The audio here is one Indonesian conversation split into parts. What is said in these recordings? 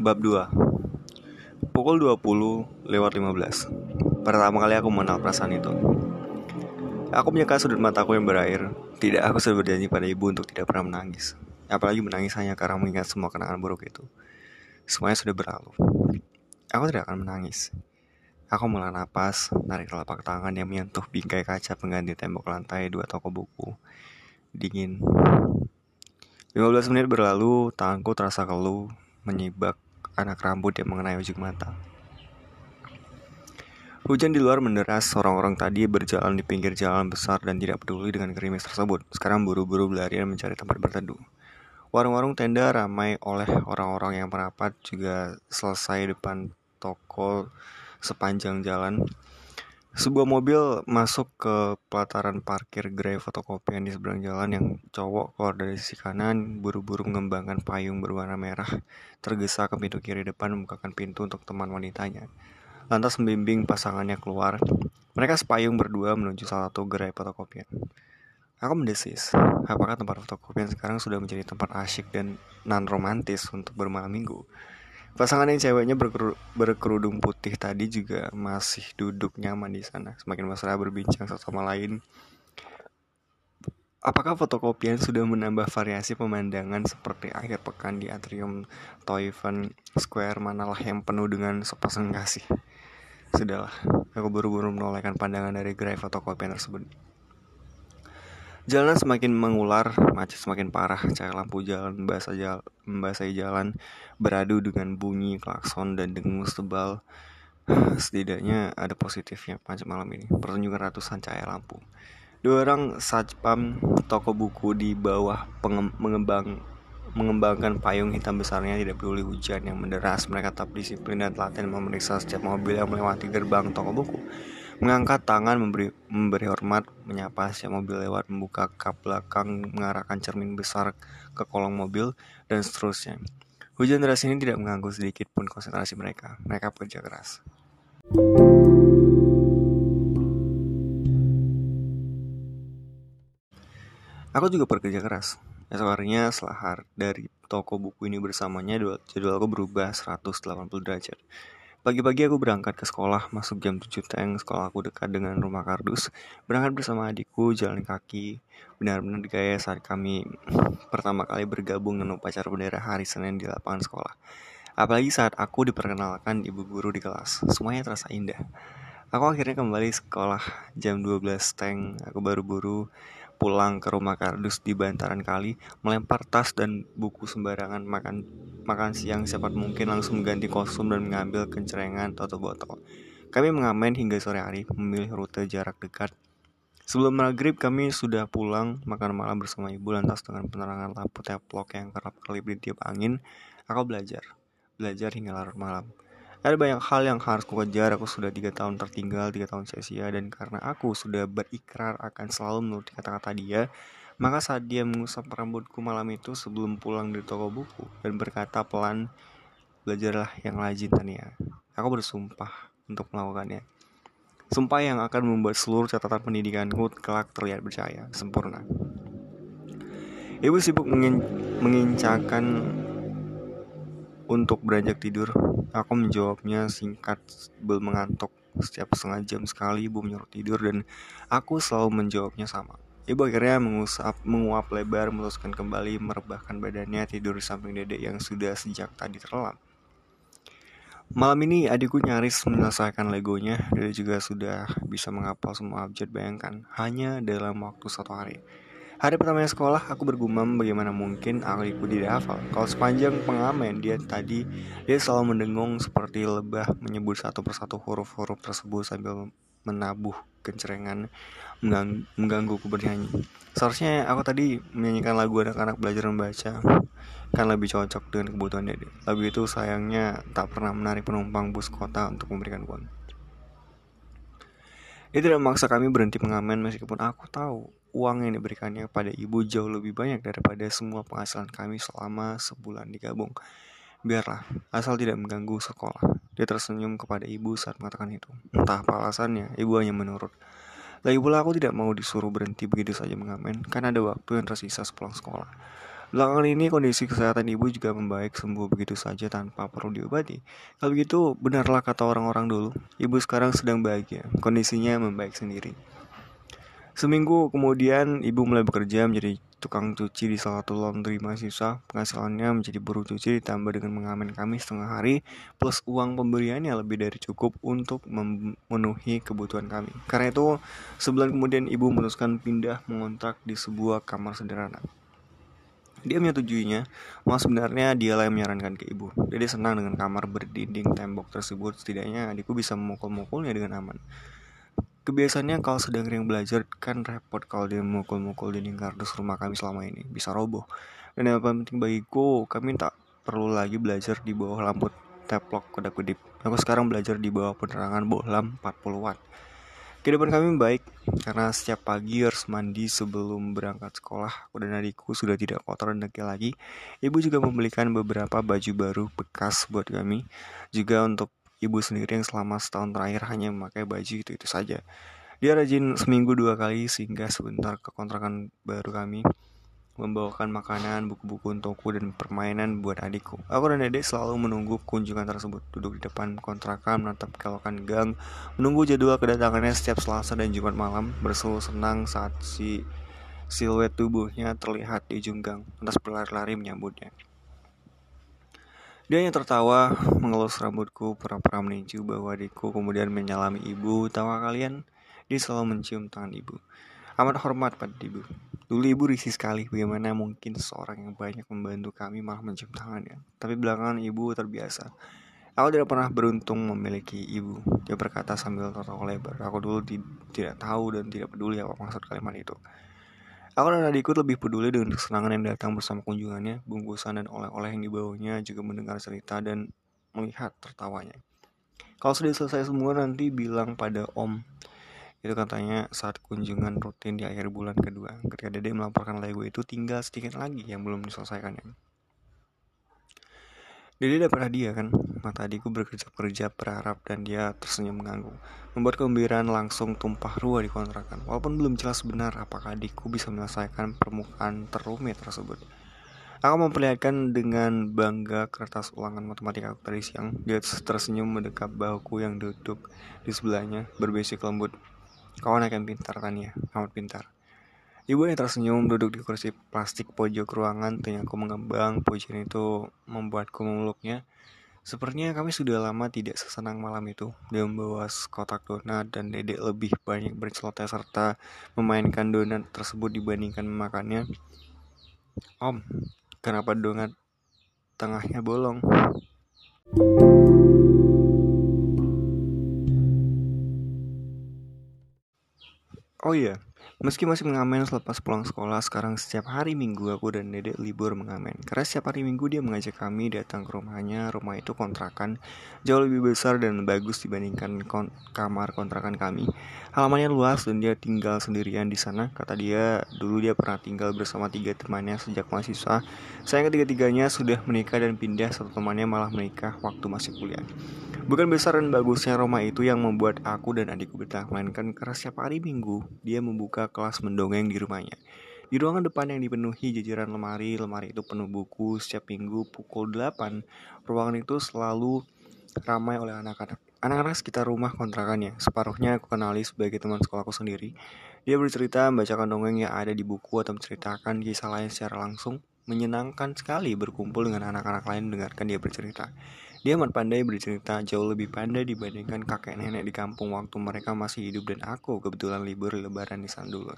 Bab 2 Pukul 20 lewat 15 Pertama kali aku mengenal perasaan itu. Aku menyeka sudut mataku yang berair. Tidak aku sudah berjanji pada ibu untuk tidak pernah menangis. Apalagi menangis hanya karena mengingat semua kenangan buruk itu. Semuanya sudah berlalu. Aku tidak akan menangis. Aku mengelola napas, narik telapak tangan yang menyentuh bingkai kaca pengganti tembok lantai dua toko buku. Dingin, 15 menit berlalu, tanganku terasa keluh, menyibak anak rambut yang mengenai ujung mata. Hujan di luar menderas, orang-orang tadi berjalan di pinggir jalan besar dan tidak peduli dengan gerimis tersebut. Sekarang buru-buru berlarian mencari tempat berteduh. Warung-warung tenda ramai oleh orang-orang yang merapat juga selesai depan toko sepanjang jalan sebuah mobil masuk ke pelataran parkir gerai fotokopian di seberang jalan yang cowok keluar dari sisi kanan buru-buru mengembangkan payung berwarna merah tergesa ke pintu kiri depan membukakan pintu untuk teman wanitanya. Lantas membimbing pasangannya keluar. Mereka sepayung berdua menuju salah satu gerai fotokopian. Aku mendesis, apakah tempat fotokopian sekarang sudah menjadi tempat asyik dan non romantis untuk bermalam minggu? Pasangan yang ceweknya berkerudung putih tadi juga masih duduk nyaman di sana, semakin mesra berbincang satu sama lain. Apakah fotokopian sudah menambah variasi pemandangan seperti akhir pekan di atrium Toivan Square manalah yang penuh dengan sepasang kasih? Sudahlah, aku buru-buru menolehkan pandangan dari gerai fotokopian tersebut. Jalanan semakin mengular, macet semakin parah, cahaya lampu jalan membasahi jalan, membasahi jalan beradu dengan bunyi klakson dan dengus tebal. Setidaknya ada positifnya macet malam ini, pertunjukan ratusan cahaya lampu. Dua orang satpam toko buku di bawah mengembang mengembangkan payung hitam besarnya tidak peduli hujan yang menderas mereka tetap disiplin dan telaten memeriksa setiap mobil yang melewati gerbang toko buku mengangkat tangan memberi, memberi hormat, menyapa si mobil lewat, membuka kap belakang, mengarahkan cermin besar ke kolong mobil, dan seterusnya. Hujan deras ini tidak mengganggu sedikit pun konsentrasi mereka. Mereka bekerja keras. Aku juga bekerja keras. Esok harinya setelah dari toko buku ini bersamanya, jadwalku berubah 180 derajat. Pagi-pagi aku berangkat ke sekolah, masuk jam 7 teng, sekolah aku dekat dengan rumah kardus. Berangkat bersama adikku, jalan kaki. Benar-benar gaya saat kami pertama kali bergabung dengan upacara bendera hari Senin di lapangan sekolah. Apalagi saat aku diperkenalkan ibu guru di kelas. Semuanya terasa indah. Aku akhirnya kembali sekolah jam 12 teng. Aku baru buru pulang ke rumah kardus di bantaran kali, melempar tas dan buku sembarangan makan makan siang secepat mungkin langsung mengganti kostum dan mengambil kencerengan atau botol. Kami mengamen hingga sore hari, memilih rute jarak dekat. Sebelum maghrib kami sudah pulang makan malam bersama ibu lantas dengan penerangan lampu teplok yang kerap kali bertiup angin, aku belajar. Belajar hingga larut malam. Ada banyak hal yang harus kukejar, aku sudah tiga tahun tertinggal, tiga tahun sia-sia, dan karena aku sudah berikrar akan selalu menuruti kata-kata dia, maka saat dia mengusap rambutku malam itu sebelum pulang dari toko buku dan berkata pelan, belajarlah yang rajin Tania. Aku bersumpah untuk melakukannya. Sumpah yang akan membuat seluruh catatan pendidikanku kelak terlihat bercahaya, sempurna. Ibu sibuk mengin mengincakan untuk beranjak tidur, aku menjawabnya singkat sebelum mengantuk. Setiap setengah jam sekali ibu menyuruh tidur dan aku selalu menjawabnya sama. Ibu akhirnya mengusap, menguap lebar, meluluskan kembali, merebahkan badannya tidur di samping dedek yang sudah sejak tadi terlelap. Malam ini adikku nyaris menyelesaikan legonya. Dedek juga sudah bisa menghafal semua abjad bayangkan hanya dalam waktu satu hari. Hari pertama sekolah, aku bergumam bagaimana mungkin adikku tidak hafal. Kalau sepanjang pengamen dia tadi, dia selalu mendengung seperti lebah menyebut satu persatu huruf-huruf tersebut sambil menabuh kencerengan mengganggu, menggangguku bernyanyi. Seharusnya aku tadi menyanyikan lagu anak-anak belajar membaca kan lebih cocok dengan kebutuhan dede. Lagu itu sayangnya tak pernah menarik penumpang bus kota untuk memberikan uang. Dia tidak memaksa kami berhenti mengamen meskipun aku tahu uang yang diberikannya kepada ibu jauh lebih banyak daripada semua penghasilan kami selama sebulan digabung. Biarlah, asal tidak mengganggu sekolah. Dia tersenyum kepada ibu saat mengatakan itu. Entah apa alasannya, ibu hanya menurut. Lagi pula aku tidak mau disuruh berhenti begitu saja mengamen, karena ada waktu yang tersisa sepulang sekolah. Belakangan ini kondisi kesehatan ibu juga membaik sembuh begitu saja tanpa perlu diobati. Kalau begitu, benarlah kata orang-orang dulu, ibu sekarang sedang bahagia, kondisinya membaik sendiri. Seminggu kemudian, ibu mulai bekerja menjadi tukang cuci di salah satu laundry mahasiswa. Penghasilannya menjadi buruh cuci ditambah dengan mengamen kami setengah hari, plus uang pemberiannya lebih dari cukup untuk memenuhi kebutuhan kami. Karena itu, sebulan kemudian ibu memutuskan pindah mengontrak di sebuah kamar sederhana. Dia menyetujuinya, malah sebenarnya dialah yang menyarankan ke ibu. Dia senang dengan kamar berdinding tembok tersebut, setidaknya adikku bisa memukul-mukulnya dengan aman. Kebiasaannya kalau sedang ring belajar kan repot kalau dia memukul-mukul dinding kardus rumah kami selama ini, bisa roboh. Dan yang paling penting bagiku, kami tak perlu lagi belajar di bawah lampu teplok kedap-kedip. Aku sekarang belajar di bawah penerangan bohlam 40 watt. Kehidupan kami baik karena setiap pagi harus mandi sebelum berangkat sekolah. Aku dan adikku sudah tidak kotor dan dekil lagi. Ibu juga membelikan beberapa baju baru bekas buat kami. Juga untuk ibu sendiri yang selama setahun terakhir hanya memakai baju itu-itu saja. Dia rajin seminggu dua kali sehingga sebentar ke kontrakan baru kami membawakan makanan, buku-buku untukku, dan permainan buat adikku. Aku dan dedek selalu menunggu kunjungan tersebut, duduk di depan kontrakan, menatap kelokan gang, menunggu jadwal kedatangannya setiap Selasa dan Jumat malam, berseru senang saat si siluet tubuhnya terlihat di ujung gang, lantas berlari-lari menyambutnya. Dia yang tertawa, mengelus rambutku, pura-pura meninju bahwa adikku, kemudian menyalami ibu. Tawa kalian, dia selalu mencium tangan ibu. Amat hormat pada ibu. Dulu ibu risih sekali bagaimana mungkin seseorang yang banyak membantu kami malah mencium tangannya. Tapi belakangan ibu terbiasa. Aku tidak pernah beruntung memiliki ibu. Dia berkata sambil tertawa lebar. Aku dulu tidak tahu dan tidak peduli apa maksud kalimat itu. Aku dan adikku lebih peduli dengan kesenangan yang datang bersama kunjungannya, bungkusan dan oleh-oleh yang dibawanya, juga mendengar cerita dan melihat tertawanya. Kalau sudah selesai semua nanti bilang pada om itu katanya saat kunjungan rutin di akhir bulan kedua. Ketika Dede melaporkan Lego itu tinggal sedikit lagi yang belum diselesaikannya. Dede dapat hadiah kan? Mata adikku bekerja-kerja berharap dan dia tersenyum mengganggu. Membuat kegembiraan langsung tumpah ruah di kontrakan. Walaupun belum jelas benar apakah adikku bisa menyelesaikan permukaan terumit tersebut. Aku memperlihatkan dengan bangga kertas ulangan matematika aku tadi siang. Dia tersenyum mendekap bahuku yang duduk di sebelahnya, berbisik lembut. Kau anak yang pintar kan ya, amat pintar. Ibu yang tersenyum duduk di kursi plastik pojok ruangan, telingaku mengembang, pujian itu membuatku memeluknya. Sepertinya kami sudah lama tidak sesenang malam itu. Dia membawa kotak donat dan dedek lebih banyak berceloteh serta memainkan donat tersebut dibandingkan memakannya. Om, kenapa donat tengahnya bolong? Oh iya, meski masih mengamen selepas pulang sekolah, sekarang setiap hari minggu aku dan dedek libur mengamen. Karena setiap hari minggu dia mengajak kami datang ke rumahnya. Rumah itu kontrakan, jauh lebih besar dan bagus dibandingkan kon kamar kontrakan kami. Halamannya luas dan dia tinggal sendirian di sana. Kata dia, dulu dia pernah tinggal bersama tiga temannya sejak mahasiswa. Saya ketiga-tiganya sudah menikah dan pindah, satu temannya malah menikah waktu masih kuliah. Bukan besar dan bagusnya Roma itu yang membuat aku dan adikku betah Melainkan karena setiap hari minggu dia membuka kelas mendongeng di rumahnya di ruangan depan yang dipenuhi jajaran lemari, lemari itu penuh buku setiap minggu pukul 8. Ruangan itu selalu ramai oleh anak-anak. Anak-anak sekitar rumah kontrakannya, separuhnya aku kenali sebagai teman sekolahku sendiri. Dia bercerita, membacakan dongeng yang ada di buku atau menceritakan kisah lain secara langsung. Menyenangkan sekali berkumpul dengan anak-anak lain mendengarkan dia bercerita. Dia amat pandai bercerita, jauh lebih pandai dibandingkan kakek nenek di kampung waktu mereka masih hidup dan aku kebetulan libur lebaran di sana dulu.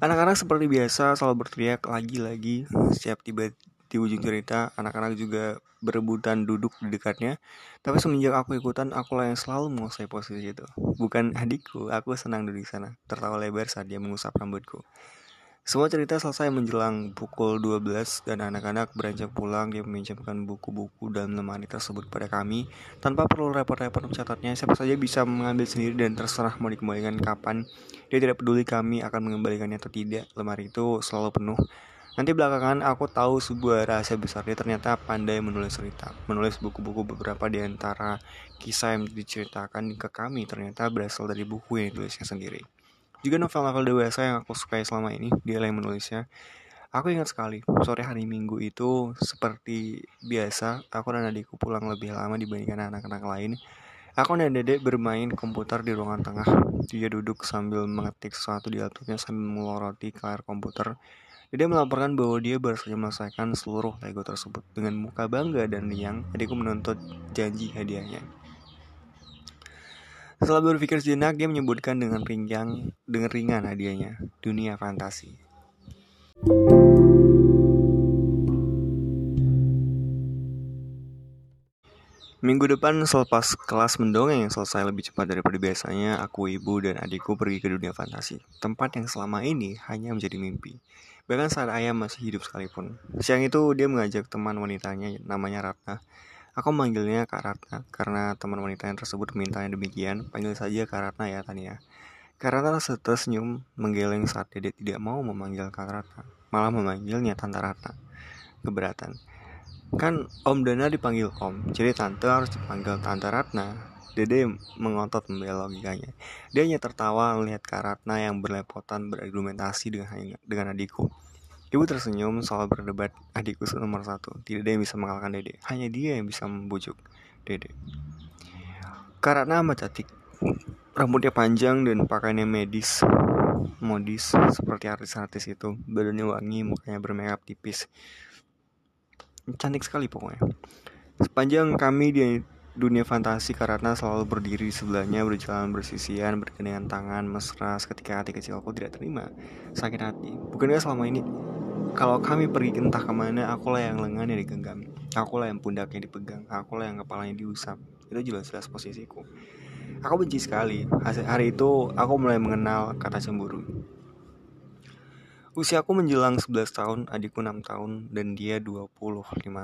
Anak-anak seperti biasa selalu berteriak lagi-lagi. Setiap tiba di ujung cerita anak-anak juga berebutan duduk di dekatnya. Tapi semenjak aku ikutan akulah yang selalu menguasai posisi itu. Bukan adikku aku senang duduk di sana. Tertawa lebar saat dia mengusap rambutku semua cerita selesai menjelang pukul 12 dan anak-anak beranjak pulang dia meminjamkan buku-buku dan lemari tersebut pada kami. Tanpa perlu repot-repot mencatatnya siapa saja bisa mengambil sendiri dan terserah mau dikembalikan kapan. Dia tidak peduli kami akan mengembalikannya atau tidak. Lemari itu selalu penuh. Nanti belakangan aku tahu sebuah rahasia besar. Dia ternyata pandai menulis cerita Menulis buku-buku beberapa di antara kisah yang diceritakan ke kami. Ternyata berasal dari buku yang ditulisnya sendiri juga novel-novel dewasa yang aku sukai selama ini, dia yang menulisnya. Aku ingat sekali, sore hari minggu itu seperti biasa, aku dan adikku pulang lebih lama dibandingkan anak-anak lain. Aku dan dedek bermain komputer di ruangan tengah. Dia duduk sambil mengetik sesuatu di laptopnya sambil meloroti layar komputer. Dede melaporkan bahwa dia berhasil menyelesaikan seluruh Lego tersebut. Dengan muka bangga dan riang, adikku menuntut janji hadiahnya. Setelah berpikir sejenak, dia menyebutkan dengan ringan, dengan ringan hadiahnya, dunia fantasi. Minggu depan selepas kelas mendongeng yang selesai lebih cepat daripada biasanya, aku, ibu, dan adikku pergi ke dunia fantasi. Tempat yang selama ini hanya menjadi mimpi. Bahkan saat ayah masih hidup sekalipun. Siang itu dia mengajak teman wanitanya namanya Ratna. Aku memanggilnya Kak Ratna karena teman wanita yang tersebut mintanya demikian. Panggil saja Kak Ratna ya Tania. Kak Ratna tersenyum menggeleng saat Dede tidak mau memanggil Kak Ratna. Malah memanggilnya Tante Ratna. Keberatan. Kan Om Dana dipanggil Om, jadi Tante harus dipanggil Tante Ratna. Dede mengotot membela logikanya. Dia hanya tertawa melihat Kak Ratna yang berlepotan berargumentasi dengan, dengan adikku. Ibu tersenyum soal berdebat adikku nomor satu. Tidak ada yang bisa mengalahkan Dede. Hanya dia yang bisa membujuk Dede. Kak Ratna amat cantik. Rambutnya panjang dan pakaiannya medis modis seperti artis-artis itu badannya wangi mukanya bermakeup tipis cantik sekali pokoknya. Sepanjang kami di dunia fantasi karena selalu berdiri di sebelahnya berjalan bersisian bergandengan tangan mesra ketika hati kecilku tidak terima sakit hati. Bukankah selama ini kalau kami pergi entah ke mana akulah yang lengannya digenggam akulah yang pundaknya dipegang akulah yang kepalanya diusap. Itu jelas-jelas posisiku. Aku benci sekali. Hari itu aku mulai mengenal kata cemburu Usiaku menjelang 11 tahun, adikku 6 tahun, dan dia 25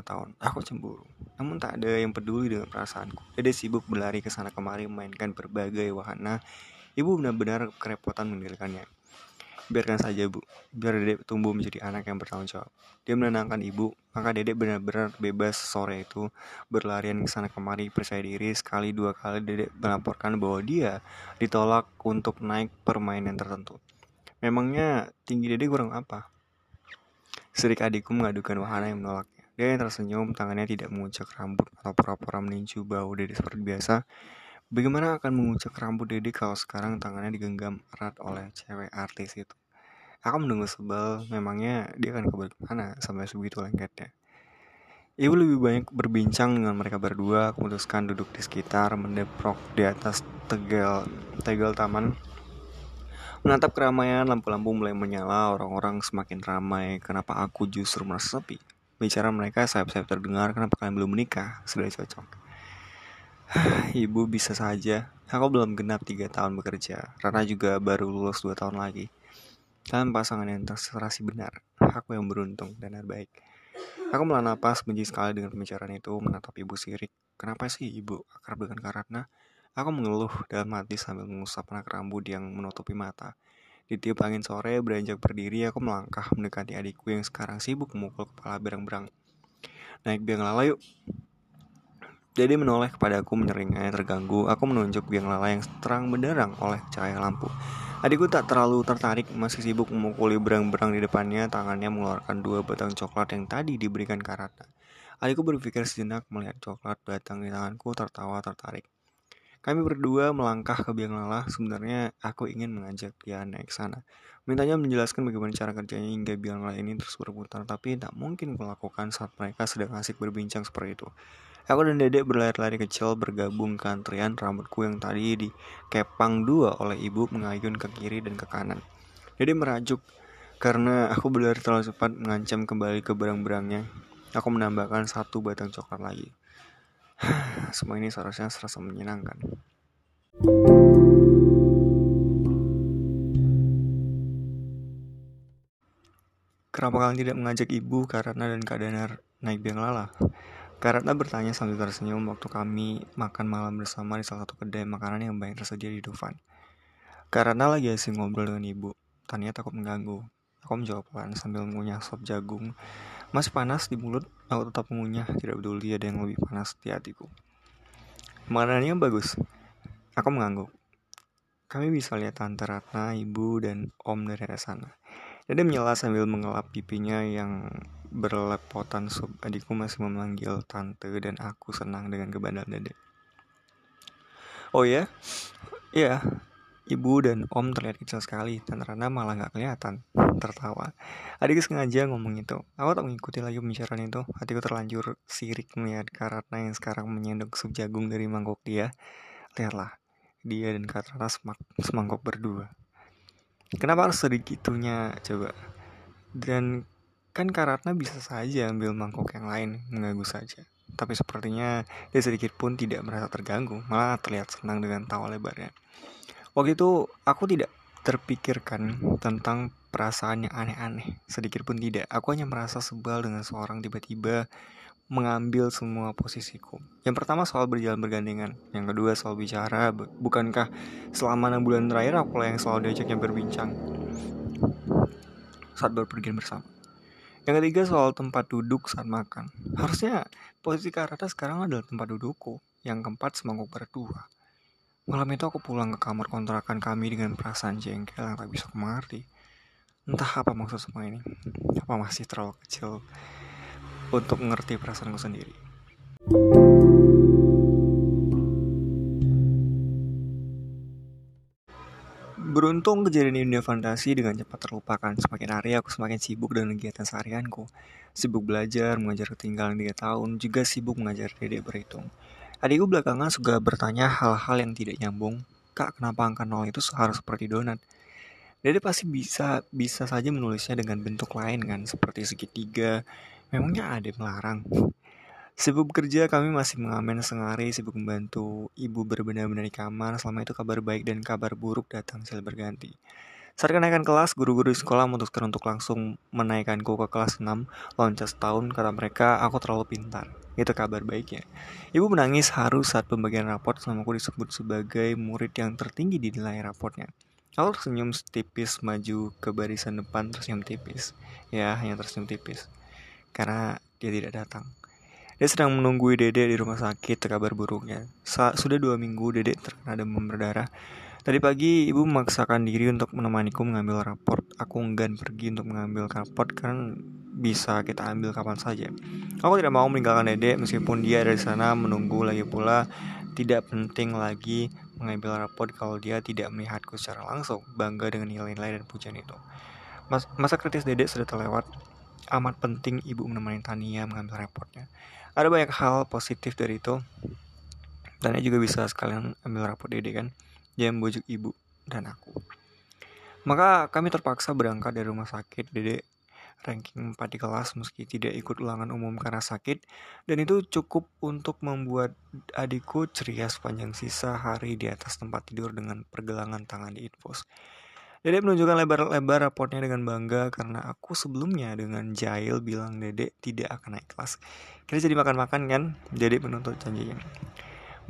tahun. Aku cemburu. Namun tak ada yang peduli dengan perasaanku. Dede sibuk berlari ke sana kemari memainkan berbagai wahana. Ibu benar-benar kerepotan mengendalikannya. Biarkan saja, Bu. Biar Dedek tumbuh menjadi anak yang bertanggung jawab. Dia menenangkan ibu, maka Dedek benar-benar bebas sore itu berlarian ke sana kemari percaya diri sekali dua kali Dedek melaporkan bahwa dia ditolak untuk naik permainan tertentu. Memangnya tinggi dede kurang apa? Serik adikku mengadukan wahana yang menolaknya. Dia yang tersenyum, tangannya tidak mengucak rambut atau pura-pura meninju bau dede seperti biasa. Bagaimana akan mengucak rambut dede kalau sekarang tangannya digenggam erat oleh cewek artis itu? Aku menunggu sebel, memangnya dia akan ke mana sampai sebegitu lengketnya. Ibu lebih banyak berbincang dengan mereka berdua, aku memutuskan duduk di sekitar, mendeprok di atas tegel, tegel taman Menatap keramaian, lampu-lampu mulai menyala, orang-orang semakin ramai. Kenapa aku justru merasa sepi? Bicara mereka sayap-sayap terdengar, kenapa kalian belum menikah? Sudah cocok. Ibu bisa saja. Aku belum genap tiga tahun bekerja. Rana juga baru lulus dua tahun lagi. Kalian pasangan yang terserasi benar. Aku yang beruntung dan baik. Aku melan napas benci sekali dengan pembicaraan itu, menatap ibu sirik. Kenapa sih ibu akrab dengan Karatna? Aku mengeluh dalam hati sambil mengusap anak rambut yang menutupi mata. Di tiup angin sore, beranjak berdiri, aku melangkah mendekati adikku yang sekarang sibuk memukul kepala berang-berang. Naik biang lala yuk. Jadi menoleh kepada aku menyeringai terganggu, aku menunjuk biang lala yang terang benderang oleh cahaya lampu. Adikku tak terlalu tertarik, masih sibuk memukuli berang-berang di depannya, tangannya mengeluarkan dua batang coklat yang tadi diberikan Karata. Adikku berpikir sejenak melihat coklat datang di tanganku tertawa tertarik. Kami berdua melangkah ke biang lala. Sebenarnya aku ingin mengajak dia naik ke sana. Mintanya menjelaskan bagaimana cara kerjanya hingga biang lala ini terus berputar, tapi tak mungkin kulakukan saat mereka sedang asik berbincang seperti itu. Aku dan dedek berlari-lari kecil bergabung ke antrian rambutku yang tadi dikepang dua oleh ibu mengayun ke kiri dan ke kanan. Dedek merajuk karena aku berlari terlalu cepat mengancam kembali ke berang-berangnya. Aku menambahkan satu batang coklat lagi. Semua ini seharusnya serasa menyenangkan. Kenapa kalian tidak mengajak ibu, Karena dan Kak Danar naik biang lala? Karena bertanya sambil tersenyum waktu kami makan malam bersama di salah satu kedai makanan yang banyak tersedia di Dufan. Karena lagi asing ngobrol dengan ibu, Tania takut mengganggu. Aku menjawab pelan sambil mengunyah sop jagung masih panas di mulut, aku tetap mengunyah, tidak peduli ada yang lebih panas di hatiku. Makanannya bagus. Aku mengangguk. Kami bisa lihat Tante Ratna, Ibu, dan Om dari arah sana. Dede menyela sambil mengelap pipinya yang berlepotan sub adikku masih memanggil tante dan aku senang dengan kebandalan dede. Oh ya? Iya, ibu dan om terlihat kecil sekali dan Rana malah gak kelihatan. Tertawa. Adikku sengaja ngomong itu. Aku tak mengikuti lagi pembicaraan itu. Hatiku terlanjur sirik melihat Karatna yang sekarang menyendok sup jagung dari mangkok dia. Lihatlah, dia dan Karatna semangkok berdua. Kenapa harus sedikitunya coba? Dan Kan Karatna bisa saja ambil mangkok yang lain, mengganggu saja. Tapi sepertinya dia sedikit pun tidak merasa terganggu, malah terlihat senang dengan tawa lebarnya. Waktu itu aku tidak terpikirkan tentang perasaan yang aneh-aneh, sedikit pun tidak. Aku hanya merasa sebal dengan seorang tiba-tiba mengambil semua posisiku. Yang pertama soal berjalan bergandengan, yang kedua soal bicara. Bukankah selama enam bulan terakhir aku yang selalu diajaknya berbincang saat berpergian bersama. Yang ketiga soal tempat duduk saat makan. Harusnya posisi Karata sekarang adalah tempat dudukku. Yang keempat semangkuk berdua. Malam itu aku pulang ke kamar kontrakan kami dengan perasaan jengkel yang tak bisa mengerti. Entah apa maksud semua ini. Apa masih terlalu kecil untuk mengerti perasaanku sendiri. Beruntung kejadian ini fantasi dengan cepat terlupakan. Semakin hari aku semakin sibuk dengan kegiatan seharianku. Sibuk belajar, mengajar ketinggalan 3 tahun, juga sibuk mengajar dedek berhitung. Adikku belakangan suka bertanya hal-hal yang tidak nyambung. Kak, kenapa angka 0 itu harus seperti donat? Dede pasti bisa bisa saja menulisnya dengan bentuk lain kan, seperti segitiga. Memangnya ada melarang? Sibuk bekerja, kami masih mengamen sengari, sibuk membantu ibu berbenah-benah di kamar. Selama itu kabar baik dan kabar buruk datang silih berganti. Saat kenaikan kelas, guru-guru di sekolah memutuskan untuk langsung menaikkanku ke kelas 6. Loncat setahun, kata mereka, aku terlalu pintar. Itu kabar baiknya. Ibu menangis haru saat pembagian raport selama aku disebut sebagai murid yang tertinggi di nilai raportnya. Aku tersenyum tipis maju ke barisan depan tersenyum tipis. Ya, hanya tersenyum tipis. Karena dia tidak datang. Dia sedang menunggu Dede di rumah sakit kabar buruknya. Sa sudah dua minggu Dede terkena demam berdarah. Tadi pagi ibu memaksakan diri untuk menemaniku mengambil raport. Aku enggan pergi untuk mengambil raport karena bisa kita ambil kapan saja. Aku tidak mau meninggalkan Dede meskipun dia ada di sana menunggu lagi pula. Tidak penting lagi mengambil raport kalau dia tidak melihatku secara langsung. Bangga dengan nilai-nilai dan pujian itu. Mas masa kritis Dede sudah terlewat. Amat penting ibu menemani Tania mengambil raportnya ada banyak hal positif dari itu dan juga bisa sekalian ambil rapor dede kan dia membujuk ibu dan aku maka kami terpaksa berangkat dari rumah sakit dede ranking 4 di kelas meski tidak ikut ulangan umum karena sakit dan itu cukup untuk membuat adikku ceria sepanjang sisa hari di atas tempat tidur dengan pergelangan tangan di infus. Dede menunjukkan lebar-lebar raportnya dengan bangga karena aku sebelumnya dengan jahil bilang Dede tidak akan naik kelas. Kita jadi makan-makan kan, Dede menuntut janjinya.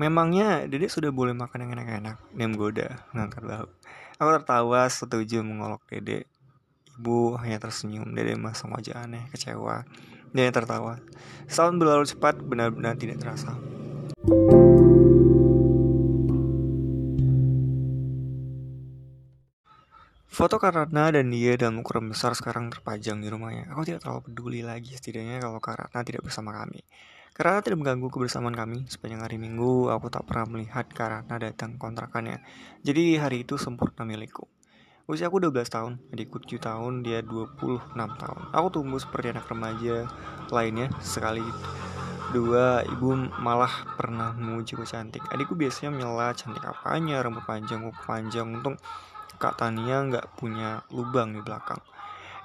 Memangnya Dede sudah boleh makan yang enak-enak, nem goda, ngangkat bahu. Aku tertawa setuju mengolok Dede. Ibu hanya tersenyum, Dede masang wajah aneh, kecewa. Dia tertawa. Setahun berlalu cepat, benar-benar tidak terasa. Foto Karatna dan dia dalam ukuran besar sekarang terpajang di rumahnya. Aku tidak terlalu peduli lagi setidaknya kalau Karatna tidak bersama kami. Karena tidak mengganggu kebersamaan kami. Sepanjang hari minggu, aku tak pernah melihat Karatna datang kontrakannya. Jadi hari itu sempurna milikku. Usia aku 12 tahun, adikku 7 tahun, dia 26 tahun. Aku tumbuh seperti anak remaja lainnya sekali Dua, ibu malah pernah memujiku cantik. Adikku biasanya menyela cantik apanya, rambut panjang, kuku panjang. Untung Kak Tania nggak punya lubang di belakang.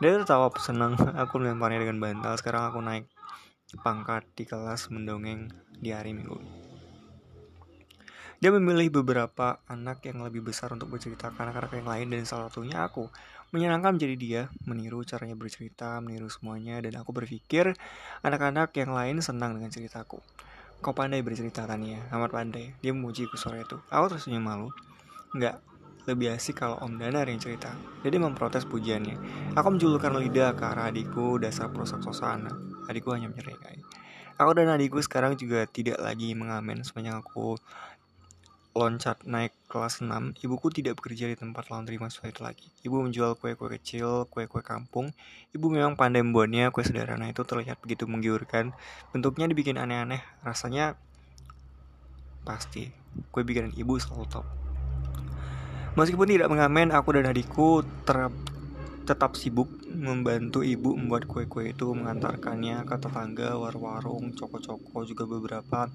Dia tertawa senang aku melemparnya dengan bantal. Sekarang aku naik pangkat di kelas mendongeng di hari minggu. Dia memilih beberapa anak yang lebih besar untuk bercerita ke anak-anak yang lain dan salah satunya aku. Menyenangkan menjadi dia, meniru caranya bercerita, meniru semuanya, dan aku berpikir anak-anak yang lain senang dengan ceritaku. Kau pandai bercerita Tania, amat pandai. Dia memujiku sore itu. Aku tersenyum malu. Enggak, lebih asik kalau Om Danar yang cerita. Jadi memprotes pujiannya. Aku menjulurkan lidah ke arah adikku dasar perusak sosana. Adikku hanya menyeringai. Aku dan adikku sekarang juga tidak lagi mengamen sepanjang aku loncat naik kelas 6, ibuku tidak bekerja di tempat laundry mahasiswa itu lagi. Ibu menjual kue-kue kecil, kue-kue kampung. Ibu memang pandai membuatnya, kue sederhana itu terlihat begitu menggiurkan. Bentuknya dibikin aneh-aneh, rasanya pasti. Kue bikinan ibu selalu top. Meskipun tidak mengamen, aku dan adikku ter tetap sibuk membantu ibu membuat kue-kue itu mengantarkannya ke tetangga, war-warung, coko-coko juga beberapa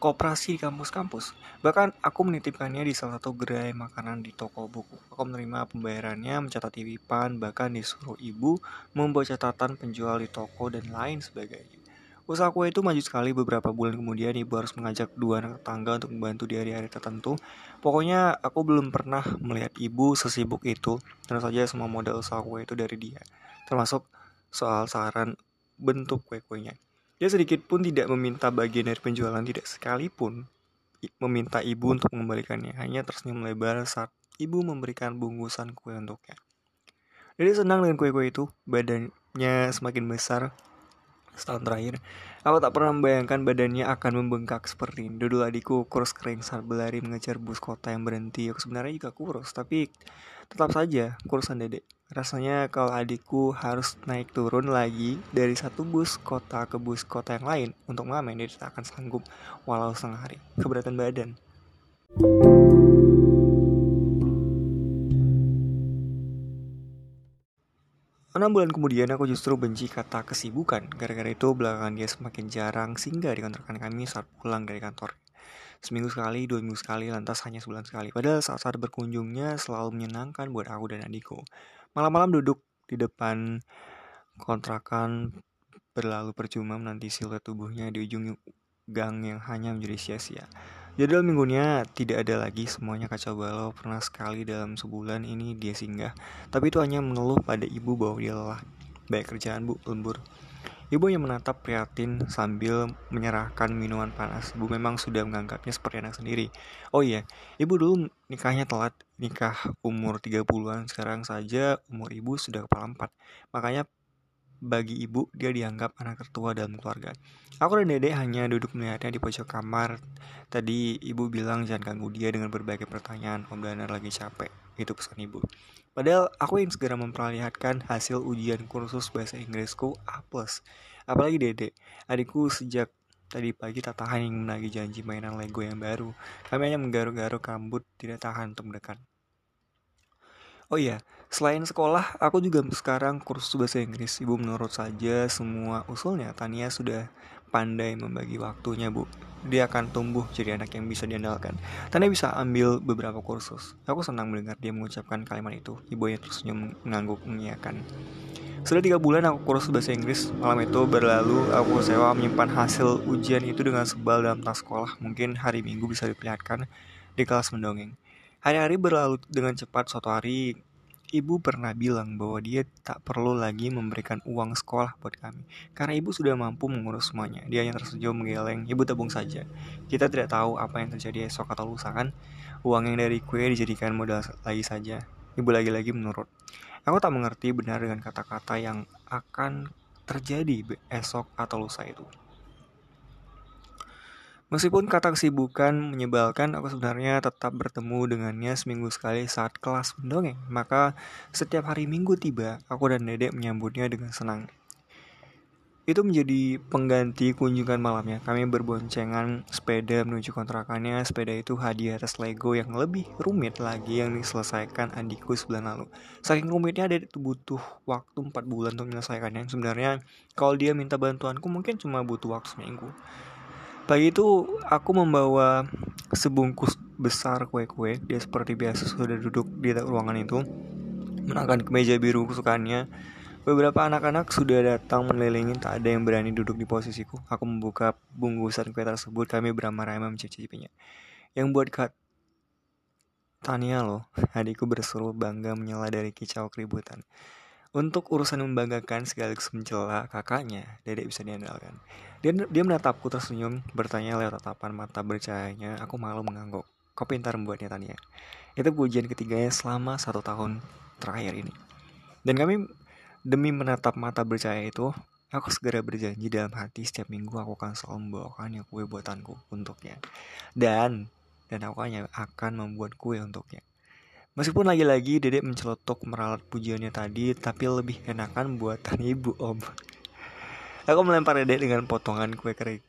koperasi di kampus-kampus. Bahkan aku menitipkannya di salah satu gerai makanan di toko buku. Aku menerima pembayarannya, mencatat titipan, bahkan disuruh ibu membuat catatan penjual di toko dan lain sebagainya. Usaha kue itu maju sekali beberapa bulan kemudian ibu harus mengajak dua anak tetangga untuk membantu di hari-hari tertentu. Pokoknya aku belum pernah melihat ibu sesibuk itu. Tentu saja semua modal usaha kue itu dari dia. Termasuk soal saran bentuk kue-kuenya. Dia sedikit pun tidak meminta bagian dari penjualan, tidak sekalipun meminta ibu untuk mengembalikannya. Hanya tersenyum lebar saat ibu memberikan bungkusan kue untuknya. Dia senang dengan kue-kue itu, badannya semakin besar setahun terakhir. Aku tak pernah membayangkan badannya akan membengkak seperti ini. Dulu adikku kurus kering saat berlari mengejar bus kota yang berhenti. Aku sebenarnya juga kurus, tapi tetap saja kurusan dedek. Rasanya kalau adikku harus naik turun lagi dari satu bus kota ke bus kota yang lain untuk mengamen, dia tak akan sanggup walau setengah hari. Keberatan badan. Enam bulan kemudian aku justru benci kata kesibukan. Gara-gara itu belakangan dia semakin jarang singgah di kontrakan kami saat pulang dari kantor. Seminggu sekali, dua minggu sekali, lantas hanya sebulan sekali. Padahal saat-saat berkunjungnya selalu menyenangkan buat aku dan adikku. Malam-malam duduk di depan kontrakan berlalu percuma menanti siluet tubuhnya di ujung gang yang hanya menjadi sia-sia. Jadwal minggunya tidak ada lagi, semuanya kacau balau. Pernah sekali dalam sebulan ini dia singgah, tapi itu hanya mengeluh pada ibu bahwa dia lelah. Baik kerjaan bu, lembur. Ibu yang menatap prihatin sambil menyerahkan minuman panas. Ibu memang sudah menganggapnya seperti anak sendiri. Oh iya, ibu dulu nikahnya telat, nikah umur 30-an. Sekarang saja umur ibu sudah kepala 4. Makanya bagi ibu, dia dianggap anak tertua dalam keluarga. Aku dan dedek hanya duduk melihatnya di pojok kamar. Tadi ibu bilang jangan ganggu dia dengan berbagai pertanyaan. Om Danar lagi capek. Itu pesan ibu. Padahal aku yang segera memperlihatkan hasil ujian kursus bahasa Inggrisku A+. Apalagi dedek. Adikku sejak tadi pagi tak tahan ingin menagih janji mainan Lego yang baru. Kami hanya menggaruk-garuk rambut, tidak tahan untuk mendekat. Oh iya, selain sekolah, aku juga sekarang kursus bahasa Inggris. Ibu menurut saja semua usulnya. Tania sudah pandai membagi waktunya, Bu. Dia akan tumbuh jadi anak yang bisa diandalkan. Tania bisa ambil beberapa kursus. Aku senang mendengar dia mengucapkan kalimat itu. Ibu yang tersenyum mengangguk mengiyakan. Sudah tiga bulan aku kursus bahasa Inggris. Malam itu berlalu, aku sewa menyimpan hasil ujian itu dengan sebal dalam tas sekolah. Mungkin hari Minggu bisa diperlihatkan di kelas mendongeng. Hari-hari berlalu dengan cepat suatu hari Ibu pernah bilang bahwa dia tak perlu lagi memberikan uang sekolah buat kami. Karena ibu sudah mampu mengurus semuanya. Dia hanya tersenyum menggeleng, ibu tabung saja. Kita tidak tahu apa yang terjadi esok atau lusa kan? Uang yang dari kue dijadikan modal lagi saja. Ibu lagi-lagi menurut Aku tak mengerti benar dengan kata-kata yang akan terjadi esok atau lusa itu Meskipun kata kesibukan menyebalkan, aku sebenarnya tetap bertemu dengannya seminggu sekali saat kelas mendongeng. Maka setiap hari minggu tiba, aku dan dedek menyambutnya dengan senang. Itu menjadi pengganti kunjungan malamnya. Kami berboncengan sepeda menuju kontrakannya. Sepeda itu hadiah atas Lego yang lebih rumit lagi yang diselesaikan adikku sebulan lalu. Saking rumitnya dedek butuh waktu 4 bulan untuk menyelesaikannya. Sebenarnya kalau dia minta bantuanku mungkin cuma butuh waktu seminggu. Pagi itu aku membawa sebungkus besar kue-kue. Dia seperti biasa sudah duduk di ruangan itu, menakan kemeja biru kesukaannya. Beberapa anak-anak sudah datang mengelilingi, tak ada yang berani duduk di posisiku. Aku membuka bungkusan kue tersebut, kami beramai-ramai mencicipinya. Yang buat Kak Tania loh, adikku berseru bangga menyela dari kicau keributan. Untuk urusan membanggakan sekaligus mencela kakaknya, Dedek bisa diandalkan. Dia, dia menatapku tersenyum, bertanya lewat tatapan mata bercahayanya. Aku malu mengangguk. Kau pintar membuatnya Tania. Itu pujian ketiganya selama satu tahun terakhir ini. Dan kami demi menatap mata bercahaya itu, aku segera berjanji dalam hati setiap minggu aku akan selalu membawakannya kue buatanku untuknya. Dan dan aku hanya akan membuat kue untuknya. Meskipun lagi-lagi dedek mencelotok meralat pujiannya tadi, tapi lebih enakan buatan ibu om. Aku melempar dedek dengan potongan kue kering